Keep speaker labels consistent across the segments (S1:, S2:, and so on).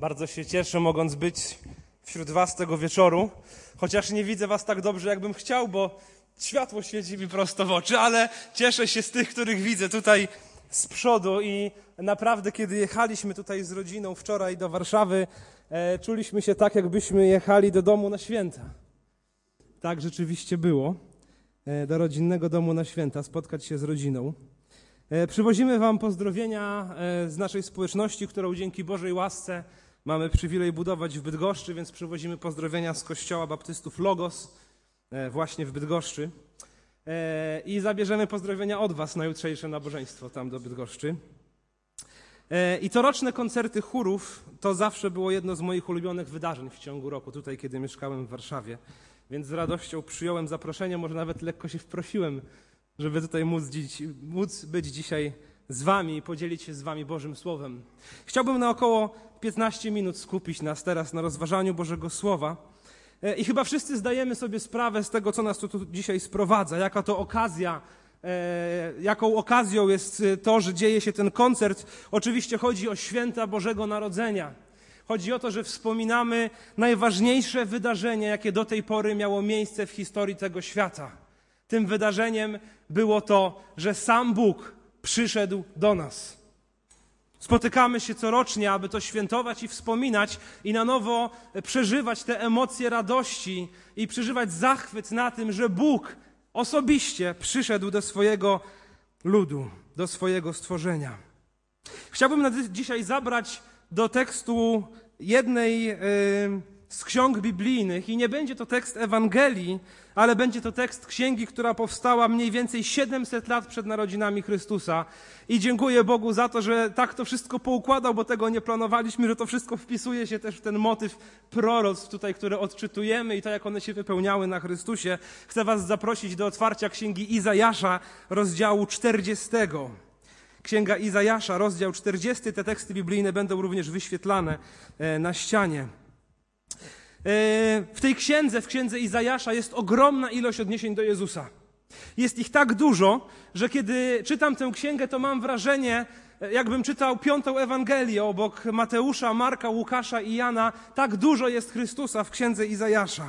S1: Bardzo się cieszę, mogąc być wśród Was tego wieczoru, chociaż nie widzę Was tak dobrze, jakbym chciał, bo światło świeci mi prosto w oczy, ale cieszę się z tych, których widzę tutaj z przodu i naprawdę, kiedy jechaliśmy tutaj z rodziną wczoraj do Warszawy, e, czuliśmy się tak, jakbyśmy jechali do domu na święta. Tak rzeczywiście było. E, do rodzinnego domu na święta, spotkać się z rodziną. E, przywozimy Wam pozdrowienia e, z naszej społeczności, którą dzięki Bożej łasce mamy przywilej budować w Bydgoszczy, więc przywozimy pozdrowienia z Kościoła Baptystów Logos e, właśnie w Bydgoszczy. I zabierzemy pozdrowienia od Was na jutrzejsze nabożeństwo tam do Bydgoszczy. I coroczne koncerty chórów to zawsze było jedno z moich ulubionych wydarzeń w ciągu roku, tutaj kiedy mieszkałem w Warszawie. Więc z radością przyjąłem zaproszenie, może nawet lekko się wprosiłem żeby tutaj móc, dziś, móc być dzisiaj z Wami i podzielić się z Wami Bożym Słowem. Chciałbym na około 15 minut skupić nas teraz na rozważaniu Bożego Słowa. E, I chyba wszyscy zdajemy sobie sprawę z tego, co nas tu, tu dzisiaj sprowadza, jaka to okazja, e, jaką okazją jest to, że dzieje się ten koncert. Oczywiście chodzi o święta Bożego Narodzenia. Chodzi o to, że wspominamy najważniejsze wydarzenie, jakie do tej pory miało miejsce w historii tego świata. Tym wydarzeniem było to, że sam Bóg przyszedł do nas. Spotykamy się corocznie, aby to świętować i wspominać i na nowo przeżywać te emocje radości i przeżywać zachwyt na tym, że Bóg osobiście przyszedł do swojego ludu, do swojego stworzenia. Chciałbym dzisiaj zabrać do tekstu jednej yy, z ksiąg biblijnych i nie będzie to tekst Ewangelii, ale będzie to tekst księgi, która powstała mniej więcej 700 lat przed narodzinami Chrystusa. I dziękuję Bogu za to, że tak to wszystko poukładał, bo tego nie planowaliśmy, że to wszystko wpisuje się też w ten motyw proroctw tutaj, które odczytujemy i to, jak one się wypełniały na Chrystusie. Chcę Was zaprosić do otwarcia księgi Izajasza, rozdziału 40. Księga Izajasza, rozdział 40. Te teksty biblijne będą również wyświetlane e, na ścianie. E, w tej księdze, w księdze Izajasza jest ogromna ilość odniesień do Jezusa. Jest ich tak dużo, że kiedy czytam tę księgę, to mam wrażenie, e, jakbym czytał piątą Ewangelię obok Mateusza, Marka, Łukasza i Jana. Tak dużo jest Chrystusa w księdze Izajasza.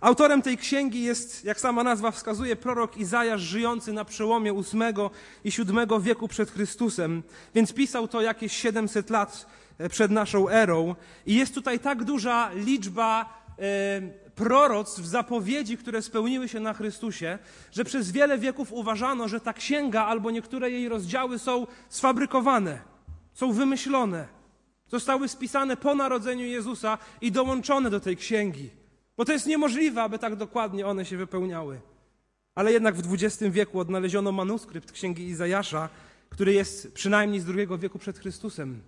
S1: Autorem tej księgi jest, jak sama nazwa wskazuje, prorok Izajasz żyjący na przełomie VIII i VII wieku przed Chrystusem, więc pisał to jakieś 700 lat przed naszą erą. I jest tutaj tak duża liczba e, proroctw, zapowiedzi, które spełniły się na Chrystusie, że przez wiele wieków uważano, że ta księga albo niektóre jej rozdziały są sfabrykowane, są wymyślone. Zostały spisane po narodzeniu Jezusa i dołączone do tej księgi. Bo to jest niemożliwe, aby tak dokładnie one się wypełniały. Ale jednak w XX wieku odnaleziono manuskrypt księgi Izajasza, który jest przynajmniej z II wieku przed Chrystusem.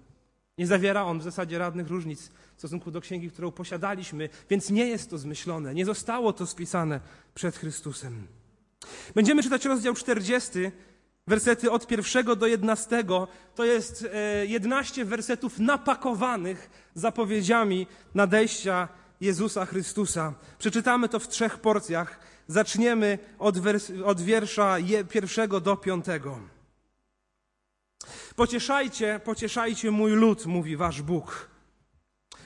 S1: Nie zawiera on w zasadzie żadnych różnic w stosunku do księgi, którą posiadaliśmy, więc nie jest to zmyślone, nie zostało to spisane przed Chrystusem. Będziemy czytać rozdział 40, wersety od pierwszego do 11. To jest 11 e, wersetów napakowanych zapowiedziami nadejścia Jezusa Chrystusa. Przeczytamy to w trzech porcjach. Zaczniemy od, wers- od wiersza pierwszego do piątego. Pocieszajcie, pocieszajcie mój lud, mówi wasz Bóg.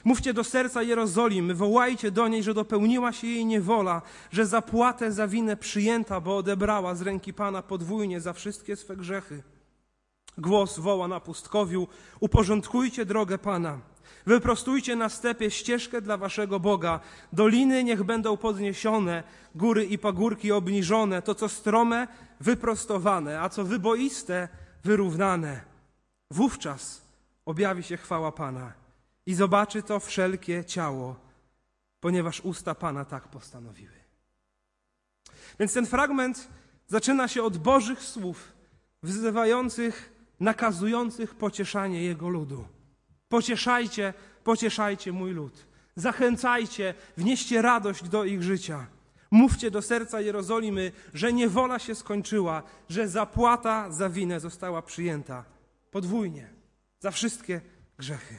S1: Mówcie do serca Jerozolimy, wołajcie do niej, że dopełniła się jej niewola, że zapłatę za winę przyjęta, bo odebrała z ręki Pana podwójnie za wszystkie swe grzechy. Głos woła na pustkowiu, uporządkujcie drogę Pana. Wyprostujcie na stepie ścieżkę dla waszego Boga. Doliny niech będą podniesione, góry i pagórki obniżone, to co strome, wyprostowane, a co wyboiste, wyrównane. Wówczas objawi się chwała Pana i zobaczy to wszelkie ciało, ponieważ usta Pana tak postanowiły. Więc ten fragment zaczyna się od Bożych słów, wzywających, nakazujących pocieszanie Jego ludu. Pocieszajcie, pocieszajcie mój lud. Zachęcajcie, wnieście radość do ich życia. Mówcie do serca Jerozolimy, że niewola się skończyła, że zapłata za winę została przyjęta podwójnie za wszystkie grzechy.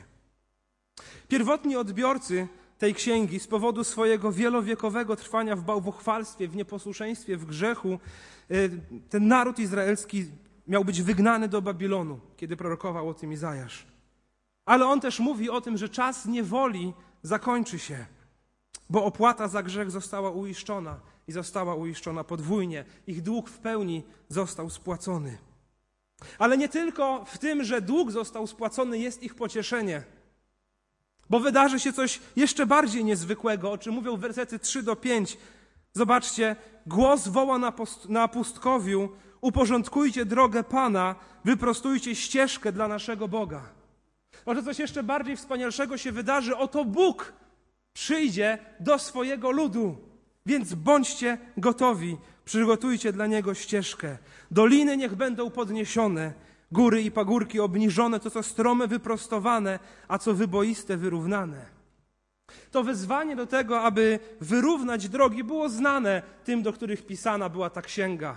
S1: Pierwotni odbiorcy tej księgi z powodu swojego wielowiekowego trwania w bałwochwalstwie, w nieposłuszeństwie, w grzechu, y, ten naród izraelski miał być wygnany do Babilonu, kiedy prorokował o tym Izajasz. Ale on też mówi o tym, że czas niewoli zakończy się, bo opłata za grzech została uiszczona i została uiszczona podwójnie. Ich dług w pełni został spłacony. Ale nie tylko w tym, że dług został spłacony, jest ich pocieszenie. Bo wydarzy się coś jeszcze bardziej niezwykłego, o czym mówią wersety 3 do 5. Zobaczcie, głos woła na, na pustkowiu, uporządkujcie drogę Pana, wyprostujcie ścieżkę dla naszego Boga. Może coś jeszcze bardziej wspanialszego się wydarzy, oto Bóg przyjdzie do swojego ludu. Więc bądźcie gotowi, przygotujcie dla Niego ścieżkę. Doliny niech będą podniesione, góry i pagórki obniżone, to co strome wyprostowane, a co wyboiste wyrównane. To wezwanie do tego, aby wyrównać drogi, było znane tym, do których pisana była ta księga.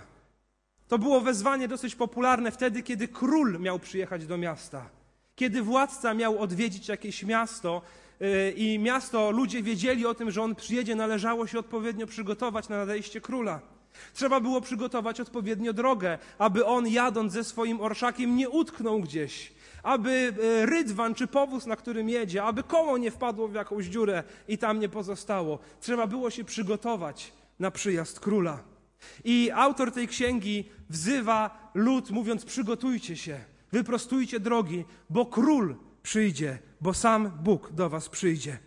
S1: To było wezwanie dosyć popularne wtedy, kiedy król miał przyjechać do miasta. Kiedy władca miał odwiedzić jakieś miasto yy, i miasto, ludzie wiedzieli o tym, że on przyjedzie, należało się odpowiednio przygotować na nadejście króla. Trzeba było przygotować odpowiednio drogę, aby on jadąc ze swoim orszakiem nie utknął gdzieś, aby e, rydwan czy powóz, na którym jedzie, aby koło nie wpadło w jakąś dziurę i tam nie pozostało. Trzeba było się przygotować na przyjazd króla. I autor tej księgi wzywa lud, mówiąc: Przygotujcie się, wyprostujcie drogi, bo król przyjdzie, bo sam Bóg do was przyjdzie.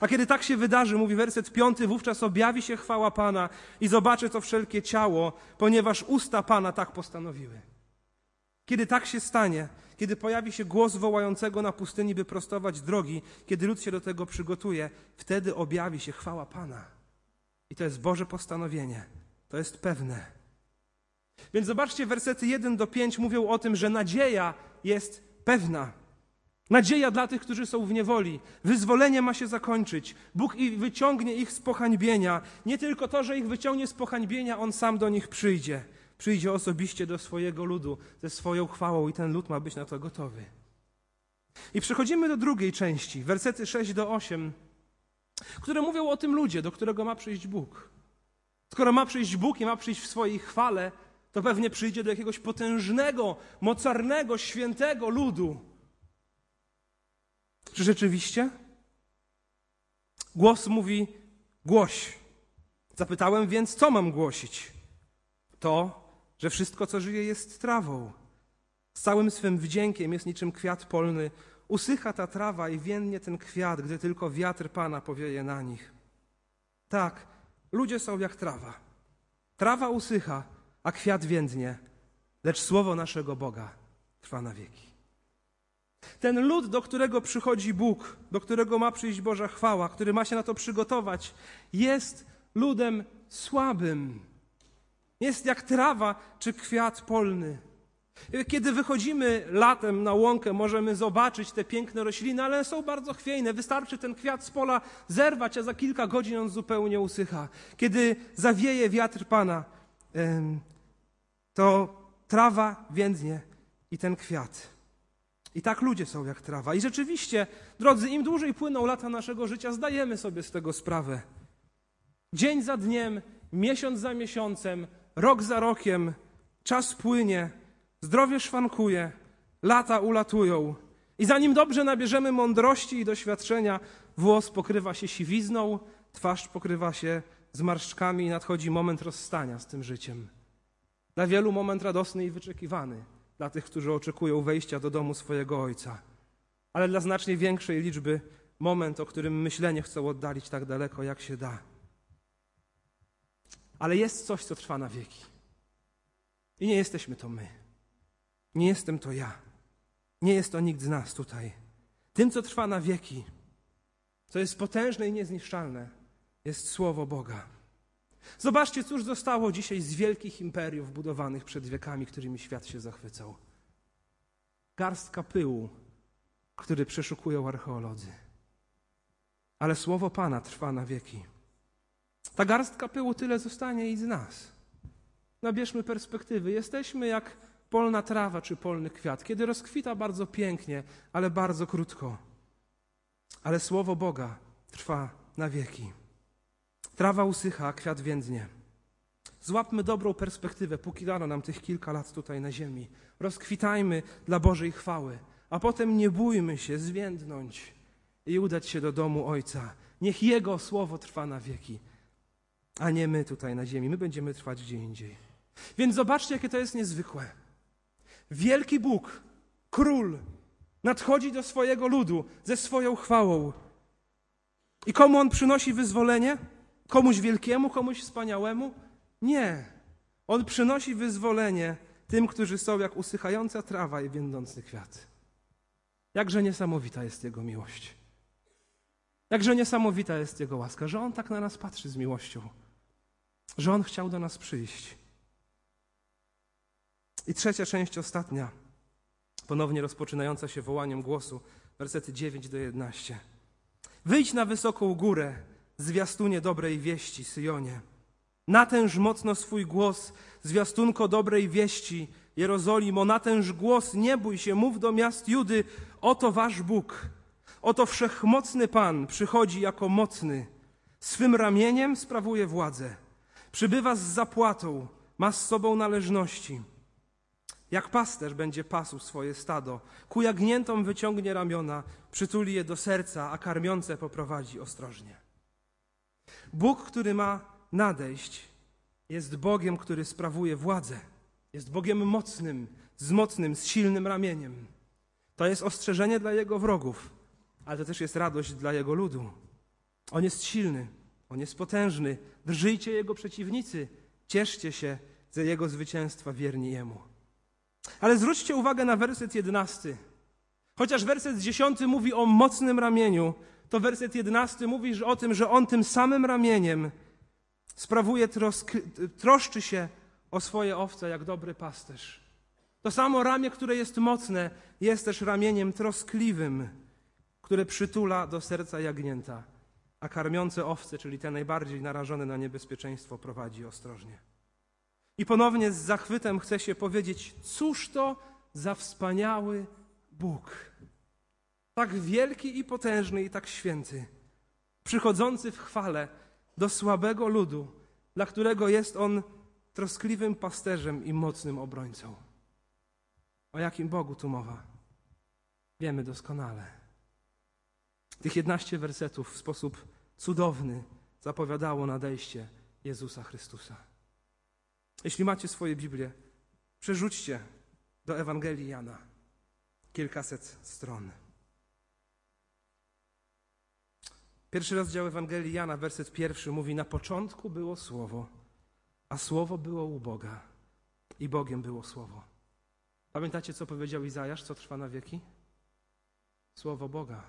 S1: A kiedy tak się wydarzy, mówi werset piąty, wówczas objawi się chwała Pana i zobaczy to wszelkie ciało, ponieważ usta Pana tak postanowiły. Kiedy tak się stanie, kiedy pojawi się głos wołającego na pustyni, by prostować drogi, kiedy lud się do tego przygotuje, wtedy objawi się chwała Pana. I to jest Boże postanowienie. To jest pewne. Więc zobaczcie, wersety 1 do 5 mówią o tym, że nadzieja jest pewna. Nadzieja dla tych, którzy są w niewoli. Wyzwolenie ma się zakończyć. Bóg wyciągnie ich z pohańbienia. Nie tylko to, że ich wyciągnie z pohańbienia, On sam do nich przyjdzie. Przyjdzie osobiście do swojego ludu ze swoją chwałą i ten lud ma być na to gotowy. I przechodzimy do drugiej części, wersety 6 do 8, które mówią o tym ludzie, do którego ma przyjść Bóg. Skoro ma przyjść Bóg i ma przyjść w swojej chwale, to pewnie przyjdzie do jakiegoś potężnego, mocarnego, świętego ludu, czy rzeczywiście? Głos mówi: głoś. Zapytałem więc, co mam głosić? To, że wszystko, co żyje, jest trawą. Z całym swym wdziękiem jest niczym kwiat polny. Usycha ta trawa i więdnie ten kwiat, gdy tylko wiatr Pana powieje na nich. Tak, ludzie są jak trawa. Trawa usycha, a kwiat więdnie, lecz słowo naszego Boga trwa na wieki. Ten lud, do którego przychodzi Bóg, do którego ma przyjść Boża chwała, który ma się na to przygotować, jest ludem słabym. Jest jak trawa czy kwiat polny. Kiedy wychodzimy latem na łąkę, możemy zobaczyć te piękne rośliny, ale są bardzo chwiejne. Wystarczy ten kwiat z pola zerwać, a za kilka godzin on zupełnie usycha. Kiedy zawieje wiatr Pana, to trawa więdnie i ten kwiat. I tak ludzie są jak trawa. I rzeczywiście, drodzy, im dłużej płyną lata naszego życia, zdajemy sobie z tego sprawę. Dzień za dniem, miesiąc za miesiącem, rok za rokiem, czas płynie, zdrowie szwankuje, lata ulatują. I zanim dobrze nabierzemy mądrości i doświadczenia, włos pokrywa się siwizną, twarz pokrywa się zmarszczkami i nadchodzi moment rozstania z tym życiem. Dla wielu moment radosny i wyczekiwany dla tych, którzy oczekują wejścia do domu swojego Ojca. Ale dla znacznie większej liczby moment, o którym myślenie chcą oddalić tak daleko, jak się da. Ale jest coś, co trwa na wieki. I nie jesteśmy to my. Nie jestem to ja. Nie jest to nikt z nas tutaj. Tym, co trwa na wieki, co jest potężne i niezniszczalne, jest Słowo Boga. Zobaczcie, cóż zostało dzisiaj z wielkich imperiów budowanych przed wiekami, którymi świat się zachwycał. Garstka pyłu, który przeszukują archeolodzy. Ale słowo Pana trwa na wieki. Ta garstka pyłu tyle zostanie i z nas. Nabierzmy perspektywy. Jesteśmy jak polna trawa czy polny kwiat, kiedy rozkwita bardzo pięknie, ale bardzo krótko. Ale słowo Boga trwa na wieki. Trawa usycha, a kwiat więdnie. Złapmy dobrą perspektywę, póki dano nam tych kilka lat tutaj na ziemi. Rozkwitajmy dla Bożej chwały. a potem nie bójmy się zwiędnąć i udać się do domu Ojca. Niech Jego słowo trwa na wieki, a nie my tutaj na ziemi. My będziemy trwać gdzie indziej. Więc zobaczcie, jakie to jest niezwykłe. Wielki Bóg, król, nadchodzi do swojego ludu ze swoją chwałą. I komu on przynosi wyzwolenie? Komuś wielkiemu, komuś wspaniałemu? Nie. On przynosi wyzwolenie tym, którzy są jak usychająca trawa i więdący kwiat. Jakże niesamowita jest Jego miłość. Jakże niesamowita jest Jego łaska, że On tak na nas patrzy z miłością, że On chciał do nas przyjść. I trzecia część, ostatnia, ponownie rozpoczynająca się wołaniem głosu, wersety 9 do 11. Wyjdź na wysoką górę, zwiastunie dobrej wieści, Syjonie. Natęż mocno swój głos, zwiastunko dobrej wieści, Jerozolimo, natęż głos, nie bój się, mów do miast Judy, oto wasz Bóg, oto wszechmocny Pan przychodzi jako mocny, swym ramieniem sprawuje władzę, przybywa z zapłatą, ma z sobą należności. Jak pasterz będzie pasł swoje stado, ku jagniętom wyciągnie ramiona, przytuli je do serca, a karmiące poprowadzi ostrożnie. Bóg, który ma nadejść, jest Bogiem, który sprawuje władzę. Jest Bogiem mocnym, z mocnym, z silnym ramieniem. To jest ostrzeżenie dla Jego wrogów, ale to też jest radość dla Jego ludu. On jest silny, On jest potężny. Drżyjcie Jego przeciwnicy, cieszcie się ze Jego zwycięstwa wierni Jemu. Ale zwróćcie uwagę na werset jedenasty. Chociaż werset dziesiąty mówi o mocnym ramieniu, to werset jedenasty mówi o tym, że On tym samym ramieniem sprawuje trosk, troszczy się o swoje owce jak dobry pasterz. To samo ramię, które jest mocne, jest też ramieniem troskliwym, które przytula do serca jagnięta, a karmiące owce, czyli te najbardziej narażone na niebezpieczeństwo, prowadzi ostrożnie. I ponownie z zachwytem chce się powiedzieć: cóż to za wspaniały Bóg. Tak wielki i potężny i tak święty, przychodzący w chwale do słabego ludu, dla którego jest on troskliwym pasterzem i mocnym obrońcą. O jakim Bogu tu mowa? Wiemy doskonale. Tych 11 wersetów w sposób cudowny zapowiadało nadejście Jezusa Chrystusa. Jeśli macie swoje Biblię, przerzućcie do Ewangelii Jana kilkaset stron. Pierwszy rozdział Ewangelii Jana, werset pierwszy mówi: Na początku było słowo, a słowo było u Boga, i Bogiem było słowo. Pamiętacie, co powiedział Izajasz, co trwa na wieki? Słowo Boga.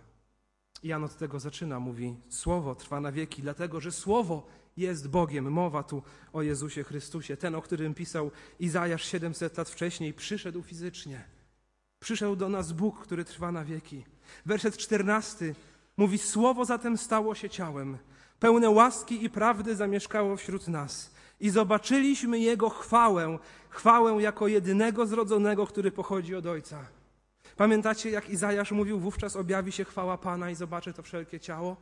S1: Jan od tego zaczyna, mówi: Słowo trwa na wieki, dlatego że słowo jest Bogiem. Mowa tu o Jezusie Chrystusie. Ten, o którym pisał Izajasz 700 lat wcześniej, przyszedł fizycznie. Przyszedł do nas Bóg, który trwa na wieki. Werset 14 mówi: Słowo zatem stało się ciałem, pełne łaski i prawdy zamieszkało wśród nas. I zobaczyliśmy Jego chwałę, chwałę jako jedynego zrodzonego, który pochodzi od Ojca. Pamiętacie, jak Izajasz mówił, wówczas objawi się chwała Pana i zobaczy to wszelkie ciało?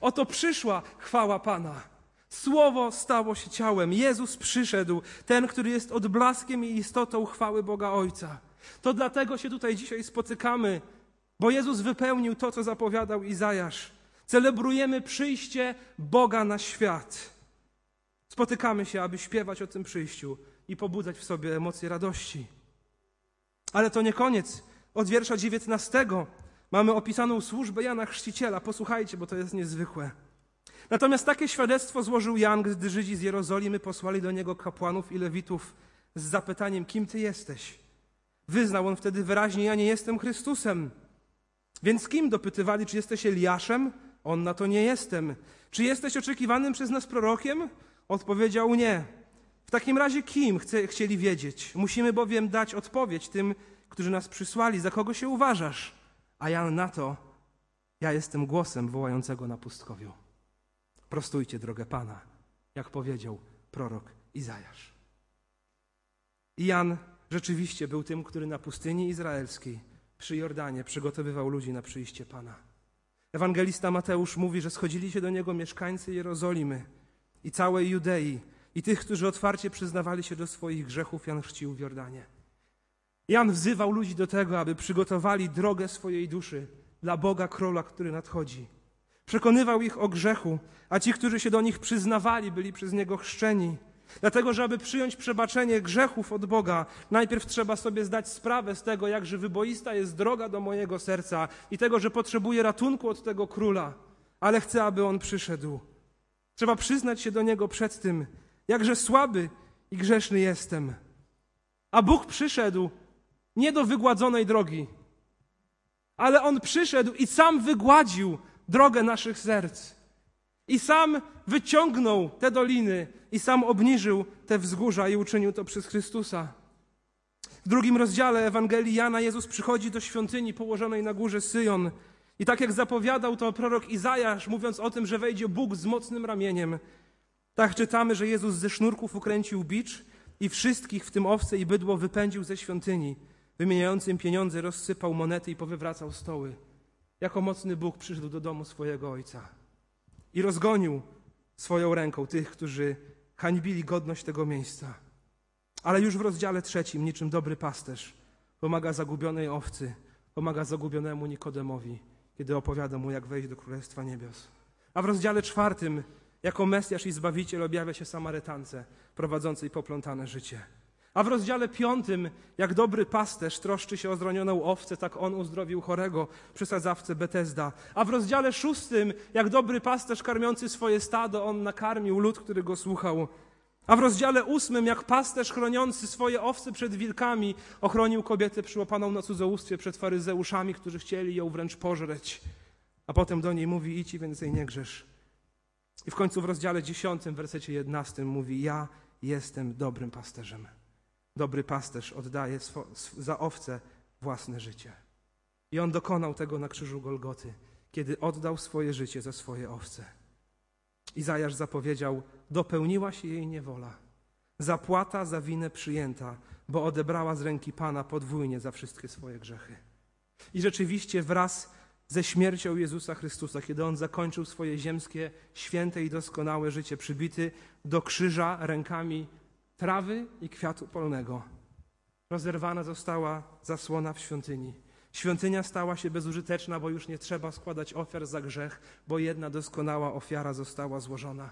S1: Oto przyszła chwała Pana. Słowo stało się ciałem. Jezus przyszedł, ten, który jest odblaskiem i istotą chwały Boga Ojca. To dlatego się tutaj dzisiaj spotykamy, bo Jezus wypełnił to, co zapowiadał Izajasz. Celebrujemy przyjście Boga na świat. Spotykamy się, aby śpiewać o tym przyjściu i pobudzać w sobie emocje radości. Ale to nie koniec. Od wiersza 19 mamy opisaną służbę Jana Chrzciciela. Posłuchajcie, bo to jest niezwykłe. Natomiast takie świadectwo złożył Jan, gdy Żydzi z Jerozolimy posłali do niego kapłanów i lewitów z zapytaniem: Kim ty jesteś? Wyznał on wtedy wyraźnie: Ja nie jestem Chrystusem. Więc kim dopytywali, czy jesteś Eliaszem? On na to nie jestem. Czy jesteś oczekiwanym przez nas prorokiem? Odpowiedział nie. W takim razie kim chce, chcieli wiedzieć? Musimy bowiem dać odpowiedź tym, którzy nas przysłali. Za kogo się uważasz? A Jan na to: Ja jestem głosem wołającego na pustkowiu. Prostujcie drogę Pana, jak powiedział prorok Izajasz. I Jan rzeczywiście był tym, który na pustyni izraelskiej przy Jordanie przygotowywał ludzi na przyjście Pana. Ewangelista Mateusz mówi, że schodzili się do niego mieszkańcy Jerozolimy i całej Judei i tych, którzy otwarcie przyznawali się do swoich grzechów, Jan chrzcił w Jordanie. Jan wzywał ludzi do tego, aby przygotowali drogę swojej duszy dla Boga Króla, który nadchodzi. Przekonywał ich o grzechu, a ci, którzy się do nich przyznawali, byli przez niego chrzczeni. Dlatego, że aby przyjąć przebaczenie grzechów od Boga, najpierw trzeba sobie zdać sprawę z tego, jakże wyboista jest droga do mojego serca i tego, że potrzebuję ratunku od tego króla, ale chcę, aby on przyszedł. Trzeba przyznać się do niego przed tym, jakże słaby i grzeszny jestem. A Bóg przyszedł nie do wygładzonej drogi, ale on przyszedł i sam wygładził drogę naszych serc. I sam wyciągnął te doliny, i sam obniżył te wzgórza, i uczynił to przez Chrystusa. W drugim rozdziale Ewangelii Jana Jezus przychodzi do świątyni położonej na górze Syjon. I tak jak zapowiadał to prorok Izajasz, mówiąc o tym, że wejdzie Bóg z mocnym ramieniem, tak czytamy, że Jezus ze sznurków ukręcił bicz i wszystkich, w tym owce i bydło, wypędził ze świątyni. Wymieniającym pieniądze rozsypał monety i powywracał stoły. Jako mocny Bóg przyszedł do domu swojego ojca i rozgonił swoją ręką tych, którzy hańbili godność tego miejsca. Ale już w rozdziale trzecim, niczym dobry pasterz, pomaga zagubionej owcy, pomaga zagubionemu Nikodemowi, kiedy opowiada mu, jak wejść do Królestwa Niebios. A w rozdziale czwartym, jako Mesjasz i Zbawiciel objawia się Samarytance, prowadzącej poplątane życie. A w rozdziale piątym, jak dobry pasterz troszczy się o zranioną owcę, tak on uzdrowił chorego przy sadzawce Betesda. A w rozdziale szóstym, jak dobry pasterz karmiący swoje stado, on nakarmił lud, który go słuchał. A w rozdziale ósmym, jak pasterz chroniący swoje owce przed wilkami, ochronił kobietę przyłapaną na cudzołóstwie przed faryzeuszami, którzy chcieli ją wręcz pożreć. A potem do niej mówi, idź i więcej nie grzesz. I w końcu w rozdziale dziesiątym, wersecie jedenastym mówi, ja jestem dobrym pasterzem. Dobry pasterz oddaje za owce własne życie. I on dokonał tego na krzyżu Golgoty, kiedy oddał swoje życie za swoje owce. Izajasz zapowiedział: Dopełniła się jej niewola. Zapłata za winę przyjęta, bo odebrała z ręki Pana podwójnie za wszystkie swoje grzechy. I rzeczywiście wraz ze śmiercią Jezusa Chrystusa, kiedy on zakończył swoje ziemskie, święte i doskonałe życie, przybity do krzyża rękami trawy i kwiatu polnego. Rozerwana została zasłona w świątyni. Świątynia stała się bezużyteczna, bo już nie trzeba składać ofiar za grzech, bo jedna doskonała ofiara została złożona.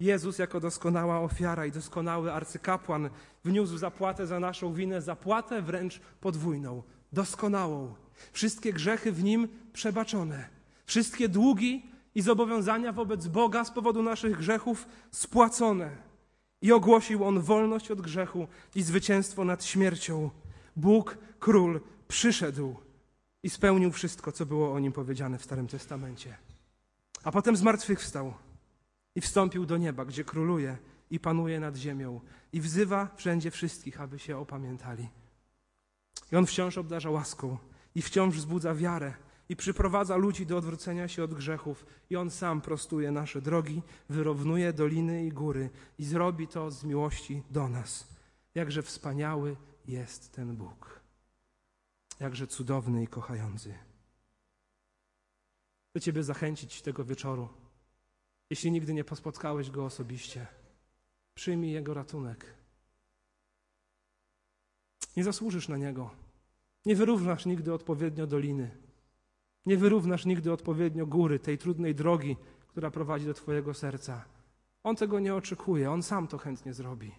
S1: Jezus jako doskonała ofiara i doskonały arcykapłan wniósł zapłatę za naszą winę, zapłatę wręcz podwójną, doskonałą. Wszystkie grzechy w nim przebaczone, wszystkie długi i zobowiązania wobec Boga z powodu naszych grzechów spłacone. I ogłosił on wolność od grzechu i zwycięstwo nad śmiercią. Bóg, król, przyszedł i spełnił wszystko, co było o nim powiedziane w Starym Testamencie. A potem zmartwychwstał i wstąpił do nieba, gdzie króluje i panuje nad ziemią i wzywa wszędzie wszystkich, aby się opamiętali. I on wciąż obdarza łaską i wciąż wzbudza wiarę i przyprowadza ludzi do odwrócenia się od grzechów, i On sam prostuje nasze drogi, wyrównuje doliny i góry i zrobi to z miłości do nas. Jakże wspaniały jest ten Bóg. Jakże cudowny i kochający. Chcę Ciebie zachęcić tego wieczoru. Jeśli nigdy nie pospotkałeś Go osobiście, przyjmij Jego ratunek. Nie zasłużysz na Niego. Nie wyrównasz nigdy odpowiednio doliny. Nie wyrównasz nigdy odpowiednio góry, tej trudnej drogi, która prowadzi do Twojego serca. On tego nie oczekuje, on sam to chętnie zrobi.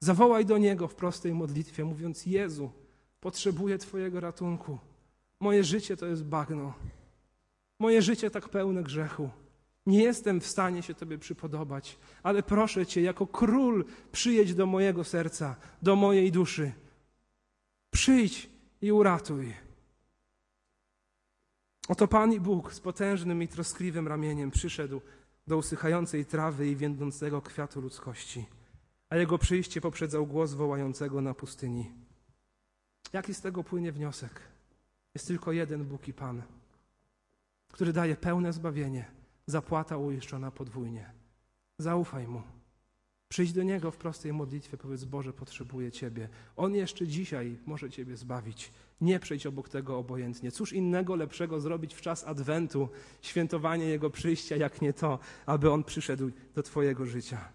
S1: Zawołaj do niego w prostej modlitwie, mówiąc: Jezu, potrzebuję Twojego ratunku. Moje życie to jest bagno. Moje życie tak pełne grzechu. Nie jestem w stanie się Tobie przypodobać, ale proszę Cię, jako król, przyjedź do mojego serca, do mojej duszy. Przyjdź i uratuj. Oto Pan i Bóg z potężnym i troskliwym ramieniem przyszedł do usychającej trawy i więdącego kwiatu ludzkości, a Jego przyjście poprzedzał głos wołającego na pustyni. Jaki z tego płynie wniosek? Jest tylko jeden Bóg i Pan, który daje pełne zbawienie, zapłata uiszczona podwójnie. Zaufaj Mu. Przyjdź do Niego w prostej modlitwie, powiedz Boże, potrzebuję Ciebie. On jeszcze dzisiaj może Ciebie zbawić. Nie przejdź obok tego obojętnie. Cóż innego lepszego zrobić w czas Adwentu, świętowanie Jego przyjścia, jak nie to, aby On przyszedł do Twojego życia.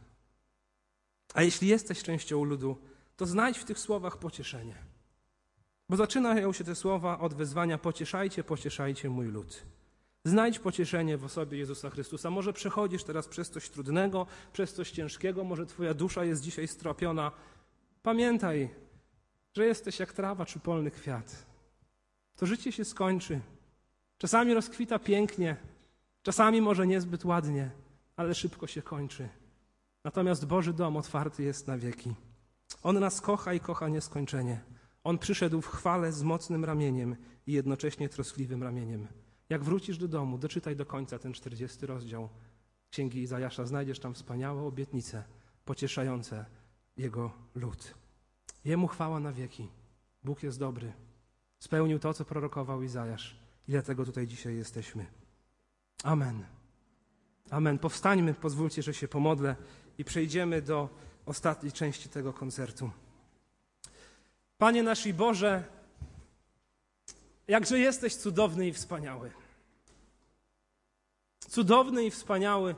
S1: A jeśli jesteś częścią ludu, to znajdź w tych słowach pocieszenie. Bo zaczynają się te słowa od wezwania: pocieszajcie, pocieszajcie mój lud. Znajdź pocieszenie w osobie Jezusa Chrystusa. Może przechodzisz teraz przez coś trudnego, przez coś ciężkiego, może Twoja dusza jest dzisiaj stropiona. Pamiętaj, że jesteś jak trawa czy polny kwiat. To życie się skończy. Czasami rozkwita pięknie, czasami może niezbyt ładnie, ale szybko się kończy. Natomiast Boży dom otwarty jest na wieki. On nas kocha i kocha nieskończenie. On przyszedł w chwale z mocnym ramieniem i jednocześnie troskliwym ramieniem. Jak wrócisz do domu, doczytaj do końca ten 40 rozdział Księgi Izajasza. Znajdziesz tam wspaniałe obietnice, pocieszające Jego lud. Jemu chwała na wieki. Bóg jest dobry. Spełnił to, co prorokował Izajasz. I dlatego tutaj dzisiaj jesteśmy. Amen. Amen. Powstańmy, pozwólcie, że się pomodlę i przejdziemy do ostatniej części tego koncertu. Panie nasz i Boże, jakże jesteś cudowny i wspaniały. Cudowny i wspaniały.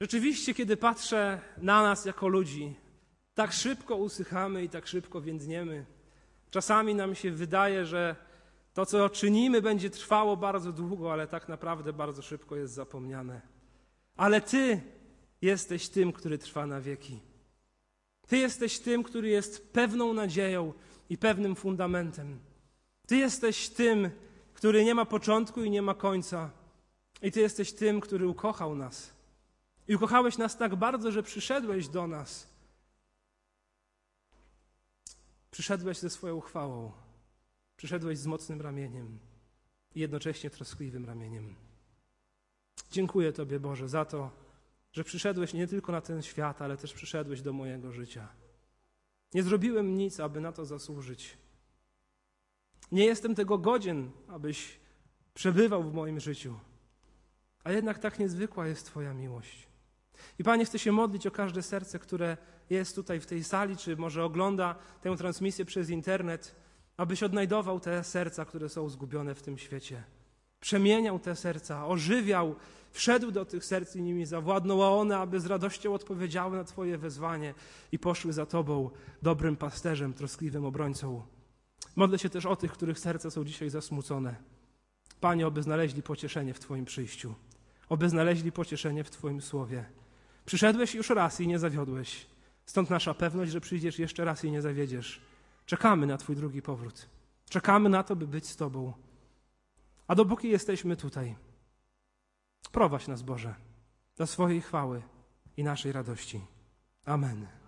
S1: Rzeczywiście, kiedy patrzę na nas jako ludzi, tak szybko usychamy i tak szybko więdniemy. Czasami nam się wydaje, że to, co czynimy, będzie trwało bardzo długo, ale tak naprawdę bardzo szybko jest zapomniane. Ale Ty jesteś tym, który trwa na wieki. Ty jesteś tym, który jest pewną nadzieją i pewnym fundamentem. Ty jesteś tym, który nie ma początku i nie ma końca. I Ty jesteś tym, który ukochał nas. I ukochałeś nas tak bardzo, że przyszedłeś do nas. Przyszedłeś ze swoją chwałą. Przyszedłeś z mocnym ramieniem i jednocześnie troskliwym ramieniem. Dziękuję Tobie, Boże, za to, że przyszedłeś nie tylko na ten świat, ale też przyszedłeś do mojego życia. Nie zrobiłem nic, aby na to zasłużyć. Nie jestem tego godzien, abyś przebywał w moim życiu. A jednak tak niezwykła jest Twoja miłość. I Panie, chcę się modlić o każde serce, które jest tutaj w tej sali, czy może ogląda tę transmisję przez internet, abyś odnajdował te serca, które są zgubione w tym świecie. Przemieniał te serca, ożywiał, wszedł do tych serc i nimi zawładnął, a one, aby z radością odpowiedziały na Twoje wezwanie i poszły za Tobą, dobrym pasterzem, troskliwym obrońcą. Modlę się też o tych, których serca są dzisiaj zasmucone. Panie, oby znaleźli pocieszenie w Twoim przyjściu, oby znaleźli pocieszenie w Twoim słowie. Przyszedłeś już raz i nie zawiodłeś. Stąd nasza pewność, że przyjdziesz jeszcze raz i nie zawiedziesz. Czekamy na Twój drugi powrót. Czekamy na to, by być z Tobą. A dopóki jesteśmy tutaj, prowadź nas, Boże, do swojej chwały i naszej radości. Amen.